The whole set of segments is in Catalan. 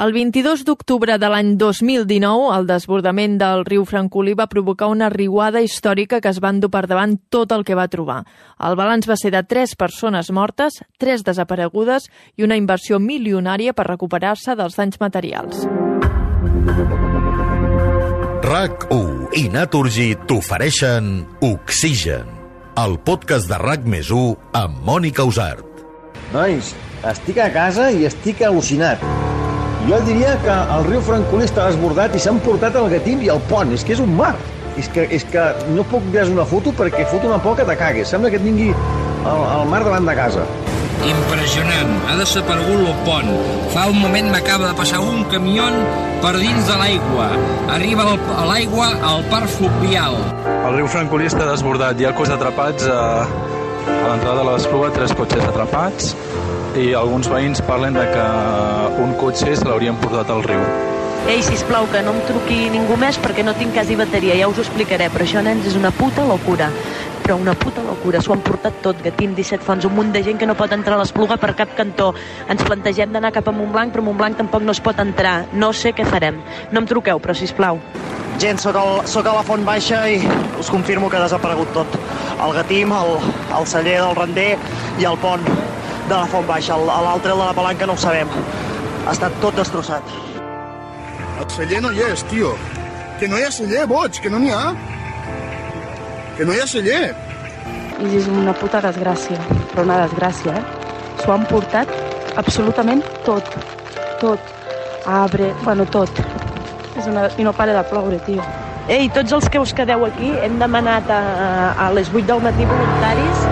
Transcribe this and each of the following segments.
El 22 d'octubre de l'any 2019, el desbordament del riu Francolí va provocar una riuada històrica que es va endur per davant tot el que va trobar. El balanç va ser de 3 persones mortes, 3 desaparegudes i una inversió milionària per recuperar-se dels danys materials. RAC1 i Naturgy t'ofereixen Oxigen, el podcast de RAC més 1 amb Mònica Usart. Nois, estic a casa i estic al·lucinat. Jo diria que el riu Francolí està desbordat i s'han portat el gatim i el pont. És que és un mar. És que, és que no puc veure una foto perquè fot una por que te cagues. Sembla que tingui el, el mar davant de casa. Impressionant, ha desaparegut el pont. Fa un moment m'acaba de passar un camió per dins de l'aigua. Arriba al- a l'aigua al parc fluvial. El riu Francolí està desbordat. Hi ha cotxes atrapats a, a l'entrada de l'Espluga, tres cotxes atrapats i alguns veïns parlen de que un cotxe se l'haurien portat al riu. Ei, sisplau, que no em truqui ningú més perquè no tinc quasi bateria, ja us ho explicaré, però això, nens, és una puta locura. Però una puta locura, s'ho han portat tot, Gatim, 17 fonts, un munt de gent que no pot entrar a l'Espluga per cap cantó. Ens plantegem d'anar cap a Montblanc, però Montblanc tampoc no es pot entrar. No sé què farem. No em truqueu, però sisplau. Gent, sóc, el, sóc a la Font Baixa i us confirmo que ha desaparegut tot. El gatim, el, el celler del render i el pont de la Font Baixa. L'altre, de la palanca, no ho sabem. Ha estat tot destrossat. El celler no hi és, tio. Que no hi ha celler, boig, que no n'hi ha. Que no hi ha celler. I és una puta desgràcia, però una desgràcia, eh? S'ho han portat absolutament tot, tot. Arbre, bueno, tot. És una... I no para de ploure, tio. Ei, tots els que us quedeu aquí, hem demanat a, a les 8 del matí voluntaris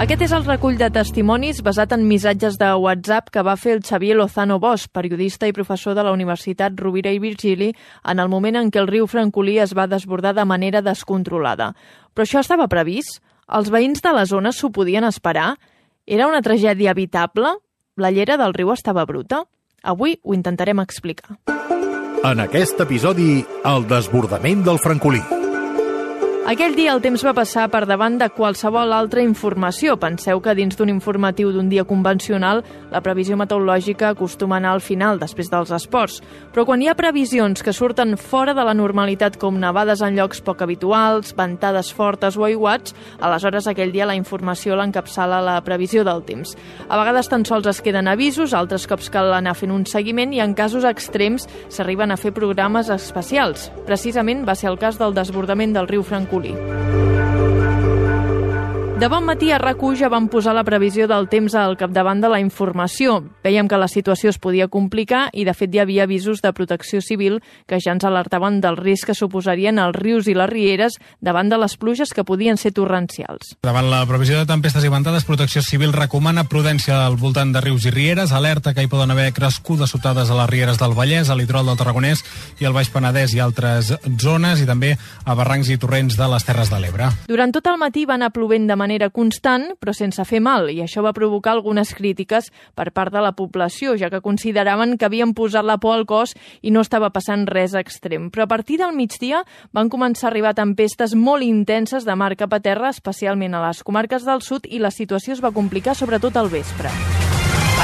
Aquest és el recull de testimonis basat en missatges de WhatsApp que va fer el Xavier Lozano Bosch, periodista i professor de la Universitat Rovira i Virgili, en el moment en què el riu Francolí es va desbordar de manera descontrolada. Però això estava previst? Els veïns de la zona s'ho podien esperar? Era una tragèdia evitable? La llera del riu estava bruta? Avui ho intentarem explicar. En aquest episodi, el desbordament del Francolí. Aquell dia el temps va passar per davant de qualsevol altra informació. Penseu que dins d'un informatiu d'un dia convencional la previsió meteorològica acostuma a anar al final, després dels esports. Però quan hi ha previsions que surten fora de la normalitat com nevades en llocs poc habituals, ventades fortes o aiguats, aleshores aquell dia la informació l'encapçala la previsió del temps. A vegades tan sols es queden avisos, altres cops cal anar fent un seguiment i en casos extrems s'arriben a fer programes especials. Precisament va ser el cas del desbordament del riu Francolí. juli. De bon matí a rac ja vam posar la previsió del temps al capdavant de la informació. Vèiem que la situació es podia complicar i, de fet, hi havia avisos de protecció civil que ja ens alertaven del risc que suposarien els rius i les rieres davant de les pluges que podien ser torrencials. Davant la previsió de tempestes i ventades, Protecció Civil recomana prudència al voltant de rius i rieres, alerta que hi poden haver crescudes sobtades a les rieres del Vallès, al litoral del Tarragonès i al Baix Penedès i altres zones, i també a barrancs i torrents de les Terres de l'Ebre. Durant tot el matí va anar plovent de manera constant, però sense fer mal, i això va provocar algunes crítiques per part de la població, ja que consideraven que havien posat la por al cos i no estava passant res extrem. Però a partir del migdia van començar a arribar tempestes molt intenses de mar cap a terra, especialment a les comarques del sud, i la situació es va complicar sobretot al vespre.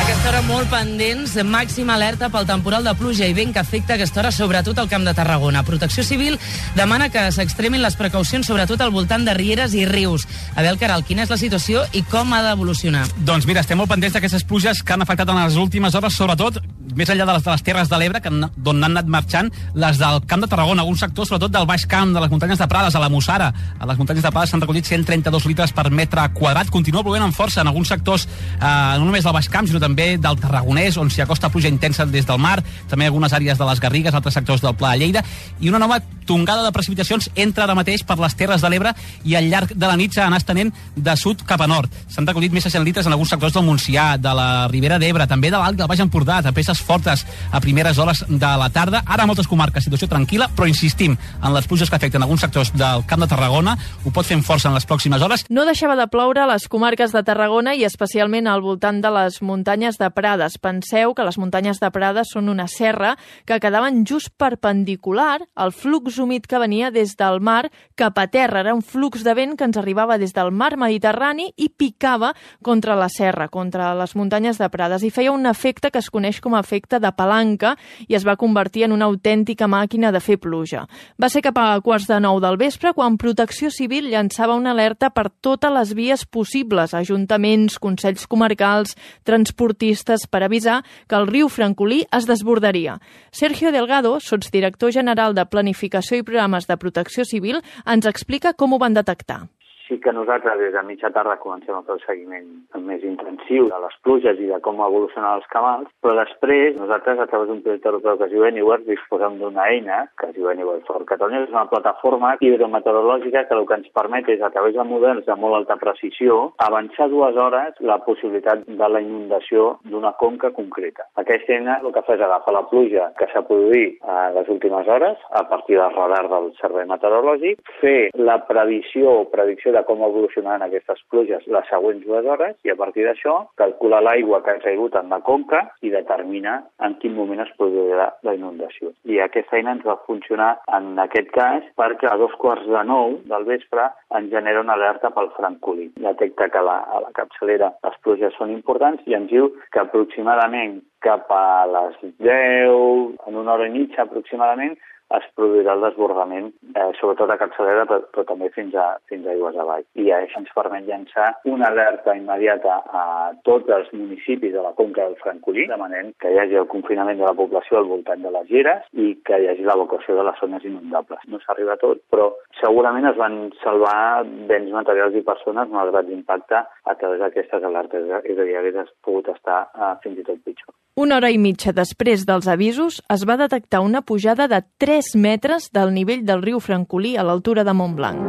Aquesta hora molt pendents, màxima alerta pel temporal de pluja i vent que afecta a aquesta hora sobretot al Camp de Tarragona. Protecció Civil demana que s'extremin les precaucions sobretot al voltant de rieres i rius. A veure, Caral, quina és la situació i com ha d'evolucionar? Doncs mira, estem molt pendents d'aquestes pluges que han afectat en les últimes hores, sobretot més enllà de les de les Terres de l'Ebre, d'on han anat marxant, les del Camp de Tarragona, alguns sectors, sobretot del Baix Camp, de les muntanyes de Prades, a la Mussara. A les muntanyes de Prades s'han recollit 132 litres per metre quadrat. Continua plovent amb força en alguns sectors, eh, no només del Baix Camp, sinó també del Tarragonès, on s'hi acosta pluja intensa des del mar, també algunes àrees de les Garrigues, altres sectors del Pla de Lleida, i una nova tongada de precipitacions entra ara mateix per les Terres de l'Ebre i al llarg de la nit s'ha anat estenent de sud cap a nord. S'han recollit més de 100 litres en alguns sectors del Montsià, de la Ribera d'Ebre, també de l'Alt del Baix Empordà, tempestes fortes a primeres hores de la tarda. Ara a moltes comarques, situació tranquil·la, però insistim en les pluges que afecten alguns sectors del Camp de Tarragona. Ho pot fer força en les pròximes hores. No deixava de ploure a les comarques de Tarragona i especialment al voltant de les muntanyes de Prades. Penseu que les muntanyes de Prades són una serra que quedaven just perpendicular al flux gros humit que venia des del mar cap a terra. Era un flux de vent que ens arribava des del mar Mediterrani i picava contra la serra, contra les muntanyes de Prades, i feia un efecte que es coneix com a efecte de palanca i es va convertir en una autèntica màquina de fer pluja. Va ser cap a quarts de nou del vespre quan Protecció Civil llançava una alerta per totes les vies possibles, ajuntaments, consells comarcals, transportistes, per avisar que el riu Francolí es desbordaria. Sergio Delgado, sotsdirector general de Planificació i Programes de Protecció Civil, ens explica com ho van detectar sí que nosaltres des de mitja tarda comencem a fer el seguiment més intensiu de les pluges i de com evolucionen els camals, però després nosaltres a través d'un projecte europeu que es diu Anywhere disposem d'una eina que es diu Anywhere for Catalunya, és una plataforma hidrometeorològica que el que ens permet és a través de models de molt alta precisió avançar dues hores la possibilitat de la inundació d'una conca concreta. Aquesta eina el que fa és agafar la pluja que s'ha produït a les últimes hores a partir del radar del servei meteorològic, fer la previsió o predicció de com evolucionaran aquestes pluges les següents dues hores i a partir d'això calcula l'aigua que ha caigut en la conca i determina en quin moment es produirà la inundació. I aquesta eina ens va funcionar en aquest cas perquè a dos quarts de nou del vespre ens genera una alerta pel francolí. Detecta que la, a la capçalera les pluges són importants i ens diu que aproximadament cap a les 10, en una hora i mitja aproximadament, es produirà el desbordament, eh, sobretot a capçalera, però, però també fins a, fins a aigües avall. I això ens permet llançar una alerta immediata a tots els municipis de la conca del Francolí, demanant que hi hagi el confinament de la població al voltant de les gires i que hi hagi l'evacuació de les zones inundables. No s'arriba tot, però segurament es van salvar béns materials i persones malgrat l'impacte a través d'aquestes alertes i que hagués pogut estar eh, fins i tot pitjor. Una hora i mitja després dels avisos, es va detectar una pujada de 3 metres del nivell del riu Francolí a l'altura de Montblanc.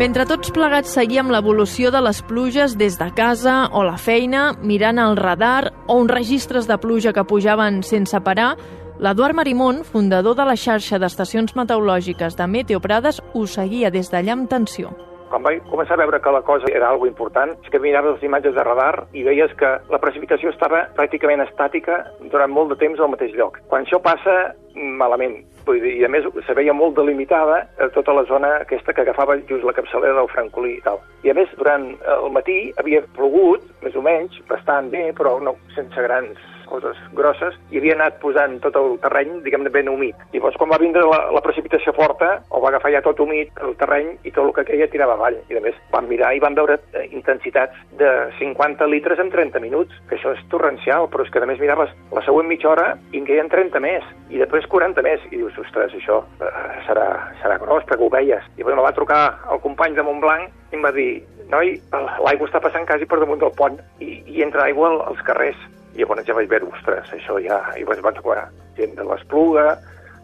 Mentre tots plegats seguíem l'evolució de les pluges des de casa o la feina, mirant el radar o uns registres de pluja que pujaven sense parar, l'Eduard Marimón, fundador de la xarxa d'estacions meteorològiques de Meteo Prades, ho seguia des d'allà amb tensió quan vaig començar a veure que la cosa era algo important, és que miraves les imatges de radar i veies que la precipitació estava pràcticament estàtica durant molt de temps al mateix lloc. Quan això passa, malament. Vull dir, I a més se veia molt delimitada eh, tota la zona aquesta que agafava just la capçalera del Francolí i tal. I a més, durant el matí havia plogut, més o menys, bastant bé, però no sense grans coses grosses, i havia anat posant tot el terreny, diguem-ne, ben humit. I llavors, quan va vindre la, la precipitació forta, o va agafar ja tot humit el terreny i tot el que queia tirava avall. I a més, van mirar i van veure eh, intensitats de 50 litres en 30 minuts, que això és torrencial, però és que a més miraves la següent mitja hora i en queien 30 més, i després 40 més, i dius, ostres, això eh, serà, serà gros, perquè ho veies. I me va trucar el company de Montblanc i em va dir, noi, l'aigua està passant quasi per damunt del pont i, i entra aigua als carrers. I llavors ja vaig veure, ostres, això ja... I llavors van trobar gent de l'Espluga,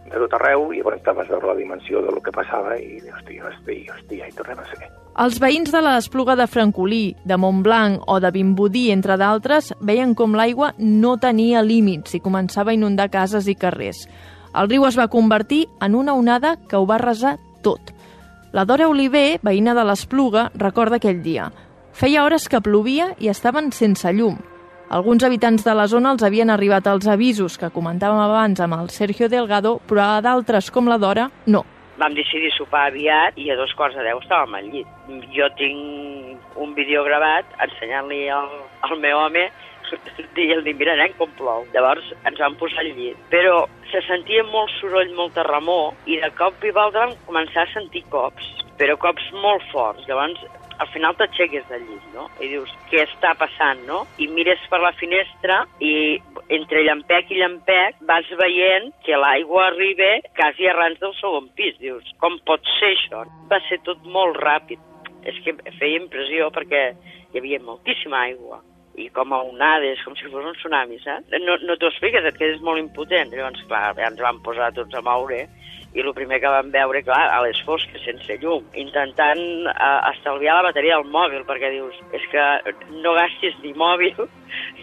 de tot arreu, i llavors vas veure la dimensió del que passava i, hòstia, hòstia, hòstia, i tornem a ser. Els veïns de l'Espluga de Francolí, de Montblanc o de Vimbodí, entre d'altres, veien com l'aigua no tenia límits i començava a inundar cases i carrers. El riu es va convertir en una onada que ho va resar tot. La Dora Oliver, veïna de l'Espluga, recorda aquell dia. Feia hores que plovia i estaven sense llum. Alguns habitants de la zona els havien arribat els avisos que comentàvem abans amb el Sergio Delgado, però a d'altres, com la Dora, no. Vam decidir sopar aviat i a dos quarts de deu estàvem al llit. Jo tinc un vídeo gravat ensenyant-li al, al meu home dient-li, mira, nen, com plou. Llavors ens vam posar al llit. Però se sentia molt soroll, molta remor, i de cop i volta vam començar a sentir cops, però cops molt forts. Llavors al final t'aixeques del llit, no? I dius, què està passant, no? I mires per la finestra i entre llampec i llampec vas veient que l'aigua arriba quasi arrans del segon pis. Dius, com pot ser això? Va ser tot molt ràpid. És que feia impressió perquè hi havia moltíssima aigua i com a onades, com si fos un tsunami, saps? No, no t'ho expliques, et quedes molt impotent. Llavors, clar, ja ens vam posar tots a moure i el primer que vam veure, clar, a les fosques, sense llum, intentant uh, estalviar la bateria del mòbil, perquè dius, és que no gastis ni mòbil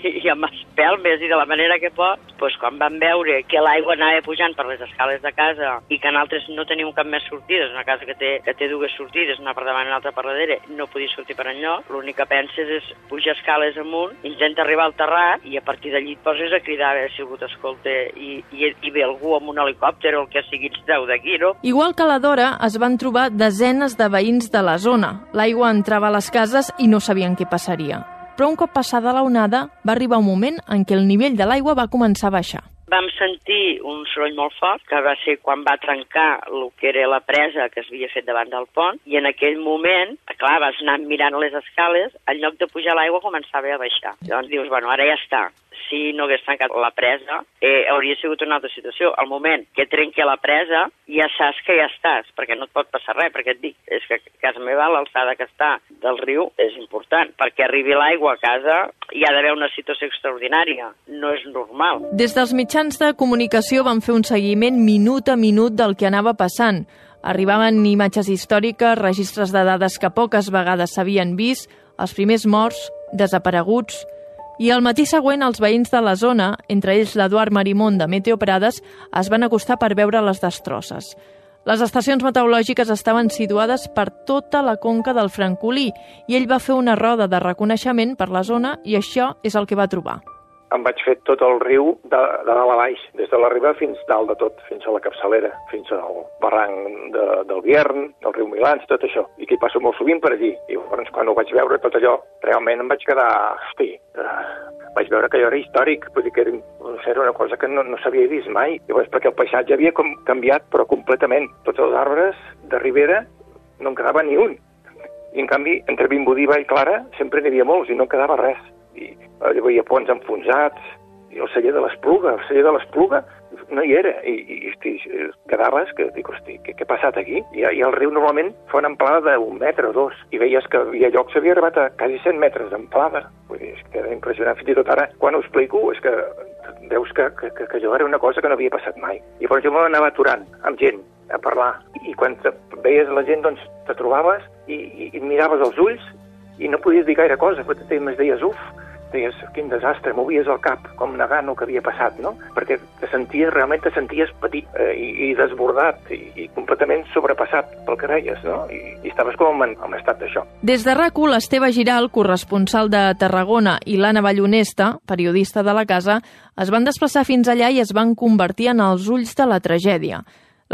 i amb espelmes i de la manera que pots, doncs quan vam veure que l'aigua anava pujant per les escales de casa i que nosaltres no tenim cap més sortides, una casa que té, que té dues sortides, una per davant i una altra per darrere, no podies sortir per enlloc, l'únic que penses és pujar escales amunt, intenta arribar al terrat i a partir d'allí et poses a cridar a veure si algú t'escolta i, i, i ve algú amb un helicòpter o el que sigui ens treu d'aquí, no? Igual que la Dora, es van trobar desenes de veïns de la zona. L'aigua entrava a les cases i no sabien què passaria però un cop passada la onada va arribar un moment en què el nivell de l'aigua va començar a baixar. Vam sentir un soroll molt fort, que va ser quan va trencar el que era la presa que es havia fet davant del pont, i en aquell moment, clar, vas anar mirant les escales, en lloc de pujar l'aigua començava a baixar. Llavors dius, bueno, ara ja està, si no hagués tancat la presa, eh, hauria sigut una altra situació. Al moment que trenqui la presa, ja saps que ja estàs, perquè no et pot passar res, perquè et dic, és que a casa meva l'alçada que està del riu és important. Perquè arribi l'aigua a casa hi ha d'haver una situació extraordinària, no és normal. Des dels mitjans de comunicació van fer un seguiment minut a minut del que anava passant. Arribaven imatges històriques, registres de dades que poques vegades s'havien vist, els primers morts, desapareguts, i al matí següent, els veïns de la zona, entre ells l'Eduard Marimón de Meteo Prades, es van acostar per veure les destrosses. Les estacions meteorològiques estaven situades per tota la conca del Francolí i ell va fer una roda de reconeixement per la zona i això és el que va trobar em vaig fer tot el riu de, de dalt a baix, des de la riba fins dalt de tot, fins a la capçalera, fins al barranc de, del Viern, del riu Milans, tot això. I que hi passo molt sovint per allí. I llavors, quan ho vaig veure tot allò, realment em vaig quedar... Hosti, uh, vaig veure que allò era històric, vull dir que era, era una cosa que no, no s'havia vist mai. Llavors, perquè el paisatge havia com canviat, però completament. Tots els arbres de ribera no en quedava ni un. I, en canvi, entre Vimbodí i Vallclara sempre n'hi havia molts i no quedava res i hi havia ponts enfonsats, i el celler de l'Espluga, el celler de l'Espluga no hi era, i, i hosti, quedaves que dic, hosti, què, què ha passat aquí? I, I el riu normalment fa una amplada d'un metre o dos, i veies que havia llocs havia arribat a quasi 100 metres d'amplada. Vull dir, és que era impressionant, fins i tot ara, quan ho explico, és que veus que, que, que, que allò era una cosa que no havia passat mai. I per jo m'anava aturant amb gent a parlar, i quan te veies la gent, doncs, te trobaves i, i, i miraves els ulls i no podies dir gaire cosa, perquè temes deies, uf, deies, quin desastre, movies el cap, com negant el que havia passat, no? Perquè te senties, realment te senties petit eh, i, i desbordat i, i completament sobrepassat pel que veies, no? I, i estaves com en, en estat d'això. Des de rac l'Esteve Giral, corresponsal de Tarragona, i l'Anna Ballonesta, periodista de la casa, es van desplaçar fins allà i es van convertir en els ulls de la tragèdia.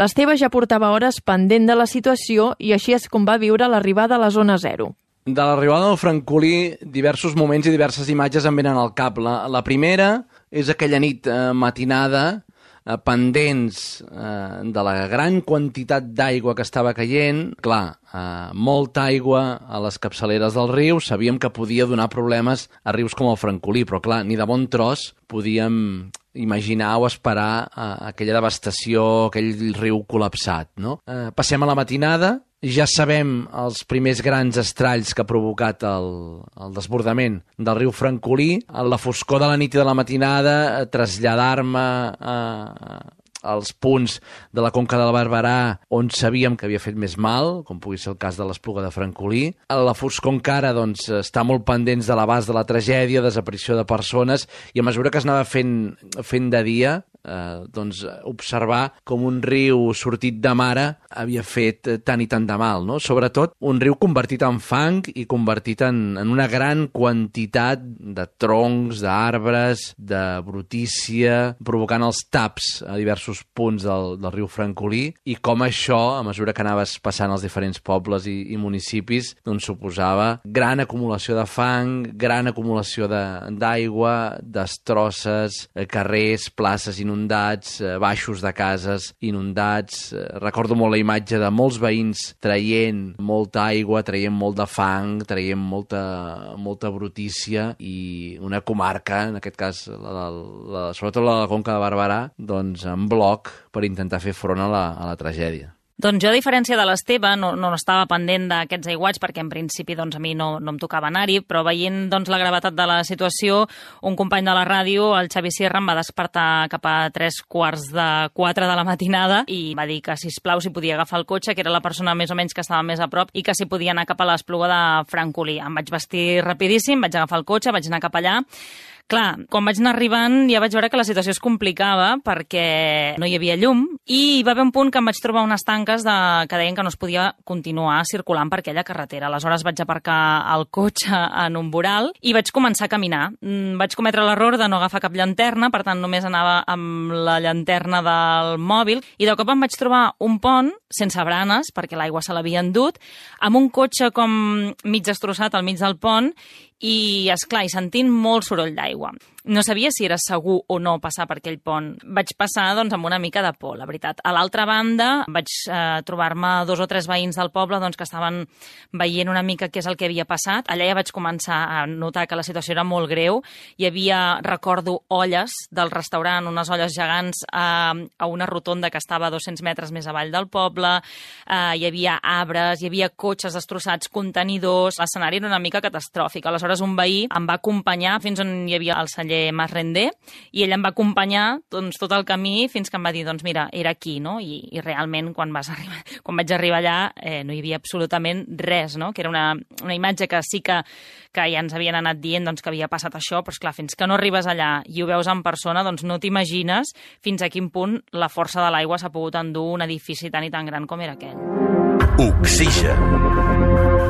L'Esteve ja portava hores pendent de la situació i així és com va viure l'arribada a la zona zero. De l'arribada del Francolí, diversos moments i diverses imatges em venen al cap. La, la primera és aquella nit eh, matinada, eh, pendents eh, de la gran quantitat d'aigua que estava caient. Clar, eh, molta aigua a les capçaleres del riu, sabíem que podia donar problemes a rius com el Francolí, però clar, ni de bon tros podíem imaginar o esperar eh, aquella devastació, aquell riu col·lapsat. No? Eh, passem a la matinada, ja sabem els primers grans estralls que ha provocat el, el desbordament del riu Francolí. A la foscor de la nit i de la matinada, eh, traslladar-me a, als punts de la Conca del Barberà on sabíem que havia fet més mal, com pugui ser el cas de l'Espluga de Francolí. A la foscor encara doncs, està molt pendents de l'abast de la tragèdia, desaparició de persones, i a mesura que es anava fent, fent de dia, eh, doncs, observar com un riu sortit de mare havia fet tant i tant de mal, no? Sobretot un riu convertit en fang i convertit en, en una gran quantitat de troncs, d'arbres, de brutícia, provocant els taps a diversos punts del, del riu Francolí i com això, a mesura que anaves passant els diferents pobles i, i municipis, doncs suposava gran acumulació de fang, gran acumulació d'aigua, de, destrosses, eh, carrers, places inundades, inundats, eh, baixos de cases inundats. Eh, recordo molt la imatge de molts veïns traient molta aigua, traient molt de fang, traient molta, molta brutícia i una comarca, en aquest cas, la, la, la, sobretot la de la Conca de Barberà, doncs en bloc per intentar fer front a la, a la tragèdia. Doncs jo, a diferència de l'Esteve, no, no estava pendent d'aquests aiguats perquè en principi doncs, a mi no, no em tocava anar-hi, però veient doncs, la gravetat de la situació, un company de la ràdio, el Xavi Sierra, em va despertar cap a tres quarts de quatre de la matinada i va dir que, si plau si podia agafar el cotxe, que era la persona més o menys que estava més a prop i que si podia anar cap a l'Espluga de Francolí. Em vaig vestir rapidíssim, vaig agafar el cotxe, vaig anar cap allà, Clar, quan vaig anar arribant ja vaig veure que la situació es complicava perquè no hi havia llum i hi va haver un punt que em vaig trobar unes tanques de, que deien que no es podia continuar circulant per aquella carretera. Aleshores vaig aparcar el cotxe en un voral i vaig començar a caminar. Mm, vaig cometre l'error de no agafar cap llanterna, per tant només anava amb la llanterna del mòbil i de cop em vaig trobar un pont sense branes, perquè l'aigua se l'havia endut, amb un cotxe com mig destrossat al mig del pont i, és clar i sentint molt soroll d'aigua. No sabia si era segur o no passar per aquell pont. Vaig passar doncs, amb una mica de por, la veritat. A l'altra banda, vaig eh, trobar-me dos o tres veïns del poble doncs, que estaven veient una mica què és el que havia passat. Allà ja vaig començar a notar que la situació era molt greu. Hi havia, recordo, olles del restaurant, unes olles gegants eh, a una rotonda que estava a 200 metres més avall del poble. Eh, hi havia arbres, hi havia cotxes destrossats, contenidors... L'escenari era una mica catastròfic. Aleshores, un veí em va acompanyar fins on hi havia el celler Mas Rendé i ell em va acompanyar doncs, tot el camí fins que em va dir, doncs mira, era aquí, no? I, i realment quan, vas arribar, quan vaig arribar allà eh, no hi havia absolutament res, no? Que era una, una imatge que sí que, que ja ens havien anat dient doncs, que havia passat això, però esclar, fins que no arribes allà i ho veus en persona, doncs no t'imagines fins a quin punt la força de l'aigua s'ha pogut endur un edifici tan i tan gran com era aquell. Oxigen.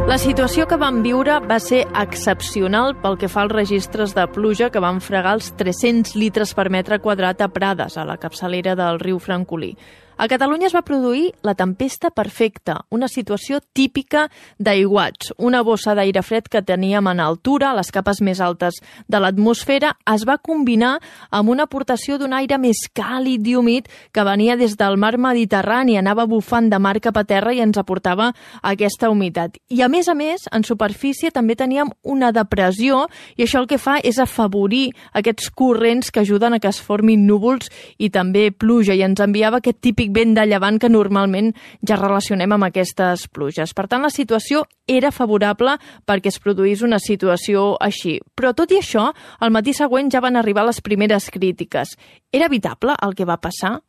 La situació que vam viure va ser excepcional pel que fa als registres de pluja que van fregar els 300 litres per metre quadrat a Prades, a la capçalera del riu Francolí. A Catalunya es va produir la tempesta perfecta, una situació típica d'aiguats. Una bossa d'aire fred que teníem en altura, a les capes més altes de l'atmosfera, es va combinar amb una aportació d'un aire més càlid i humit que venia des del mar Mediterrani, anava bufant de mar cap a terra i ens aportava aquesta humitat. I a més a més, en superfície també teníem una depressió i això el que fa és afavorir aquests corrents que ajuden a que es formin núvols i també pluja i ens enviava aquest típic típic vent de llevant que normalment ja relacionem amb aquestes pluges. Per tant, la situació era favorable perquè es produís una situació així. Però tot i això, al matí següent ja van arribar les primeres crítiques. Era evitable el que va passar?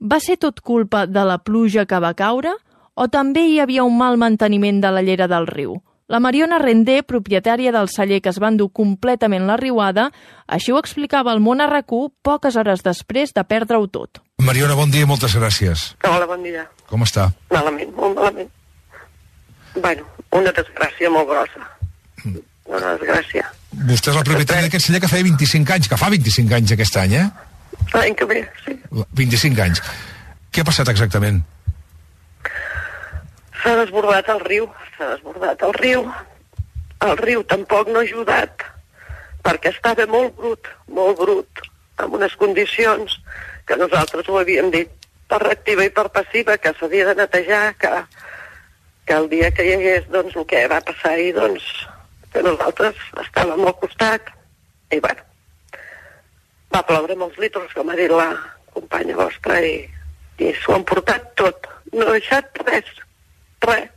Va ser tot culpa de la pluja que va caure? O també hi havia un mal manteniment de la llera del riu? La Mariona Rendé, propietària del celler que es va endur completament la riuada, així ho explicava al món RQ poques hores després de perdre-ho tot. Mariona, bon dia i moltes gràcies. Hola, bon dia. Com està? Malament, molt malament. Bueno, una desgràcia molt grossa. Una desgràcia. Vostè és la propietària d'aquest celler que feia 25 anys, que fa 25 anys aquest any, eh? L'any que ve, sí. 25 anys. Què ha passat exactament? S'ha desbordat el riu, s'ha desbordat el riu. El riu tampoc no ha ajudat, perquè estava molt brut, molt brut, amb unes condicions que nosaltres ho havíem dit per activa i per passiva, que s'havia de netejar, que, que el dia que hi hagués doncs, el que va passar ahir, doncs, que nosaltres estàvem al costat, i bueno, va ploure molts litres, com ha dit la companya vostra, i, i s'ho han portat tot, no ha deixat res, res.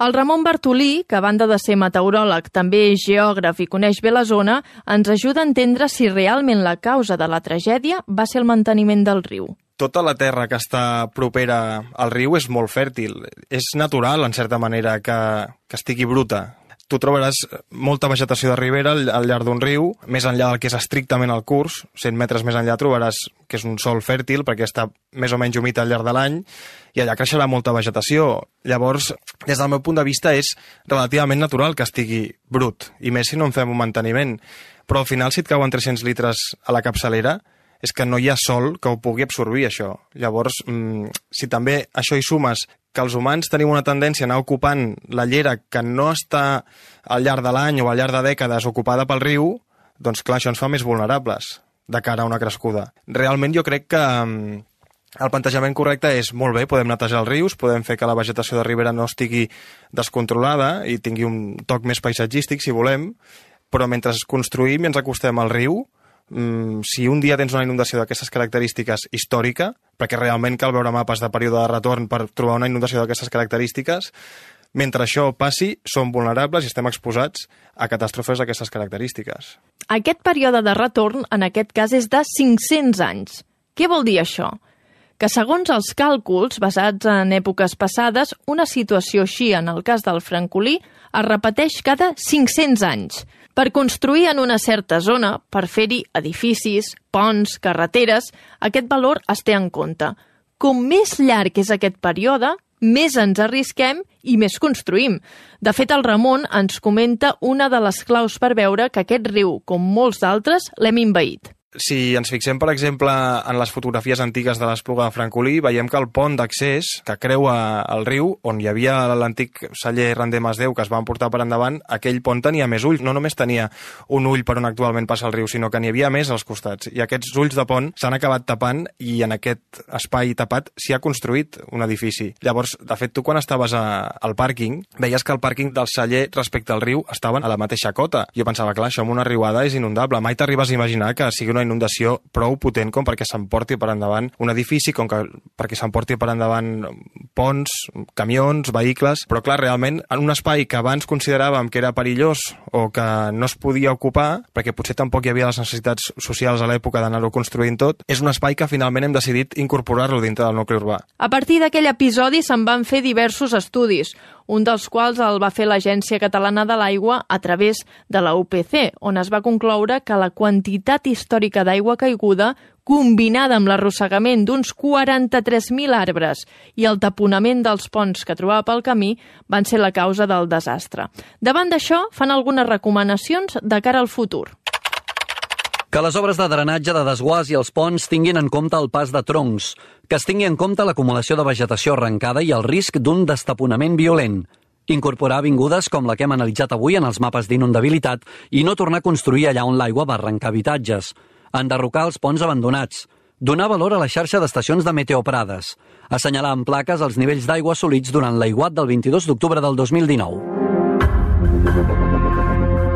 El Ramon Bartolí, que a banda de ser meteoròleg, també és geògraf i coneix bé la zona, ens ajuda a entendre si realment la causa de la tragèdia va ser el manteniment del riu. Tota la terra que està propera al riu és molt fèrtil. És natural, en certa manera, que, que estigui bruta, tu trobaràs molta vegetació de ribera al, al llarg d'un riu, més enllà del que és estrictament el curs, 100 metres més enllà trobaràs que és un sol fèrtil perquè està més o menys humit al llarg de l'any i allà creixerà molta vegetació. Llavors, des del meu punt de vista, és relativament natural que estigui brut, i més si no en fem un manteniment. Però al final, si et cauen 300 litres a la capçalera, és que no hi ha sol que ho pugui absorbir, això. Llavors, mmm, si també això hi sumes que els humans tenim una tendència a anar ocupant la llera que no està al llarg de l'any o al llarg de dècades ocupada pel riu, doncs clar, això ens fa més vulnerables de cara a una crescuda. Realment jo crec que mm, el plantejament correcte és molt bé, podem netejar els rius, podem fer que la vegetació de ribera no estigui descontrolada i tingui un toc més paisatgístic, si volem, però mentre construïm i ens acostem al riu, mm, si un dia tens una inundació d'aquestes característiques històrica, perquè realment cal veure mapes de període de retorn per trobar una inundació d'aquestes característiques, mentre això passi, som vulnerables i estem exposats a catàstrofes d'aquestes característiques. Aquest període de retorn, en aquest cas, és de 500 anys. Què vol dir això? Que segons els càlculs basats en èpoques passades, una situació així, en el cas del francolí, es repeteix cada 500 anys. Per construir en una certa zona, per fer-hi edificis, ponts, carreteres, aquest valor es té en compte. Com més llarg és aquest període, més ens arrisquem i més construïm. De fet, el Ramon ens comenta una de les claus per veure que aquest riu, com molts d'altres, l'hem invaït. Si ens fixem, per exemple, en les fotografies antigues de l'Espluga de Francolí, veiem que el pont d'accés que creua el riu, on hi havia l'antic celler Randé Masdeu que es va emportar per endavant, aquell pont tenia més ulls. No només tenia un ull per on actualment passa el riu, sinó que n'hi havia més als costats. I aquests ulls de pont s'han acabat tapant i en aquest espai tapat s'hi ha construït un edifici. Llavors, de fet, tu quan estaves a, al pàrquing, veies que el pàrquing del celler respecte al riu estaven a la mateixa cota. Jo pensava, clar, això amb una riuada és inundable. Mai t'arribes a imaginar que sigui una una inundació prou potent com perquè s'emporti per endavant un edifici, com que perquè s'emporti per endavant ponts, camions, vehicles, però clar, realment en un espai que abans consideràvem que era perillós o que no es podia ocupar, perquè potser tampoc hi havia les necessitats socials a l'època d'anar-ho construint tot, és un espai que finalment hem decidit incorporar-lo dintre del nucli urbà. A partir d'aquell episodi se'n van fer diversos estudis, un dels quals el va fer l'Agència Catalana de l'Aigua a través de la UPC, on es va concloure que la quantitat històrica d'aigua caiguda combinada amb l'arrossegament d'uns 43.000 arbres i el taponament dels ponts que trobava pel camí van ser la causa del desastre. Davant d'això, fan algunes recomanacions de cara al futur. Que les obres de drenatge de desguàs i els ponts tinguin en compte el pas de troncs, que es tingui en compte l'acumulació de vegetació arrencada i el risc d'un destaponament violent, incorporar avingudes com la que hem analitzat avui en els mapes d'inundabilitat i no tornar a construir allà on l'aigua va arrencar habitatges, enderrocar els ponts abandonats, donar valor a la xarxa d'estacions de meteoprades, assenyalar amb plaques els nivells d'aigua assolits durant l'aiguat del 22 d'octubre del 2019.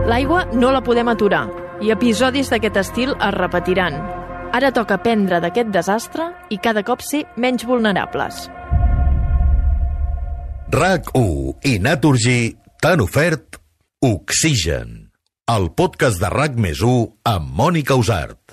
L'aigua no la podem aturar i episodis d'aquest estil es repetiran. Ara toca aprendre d'aquest desastre i cada cop ser menys vulnerables. RAC1 i Naturgy t'han ofert Oxigen, el podcast de RAC més amb Mònica Usart.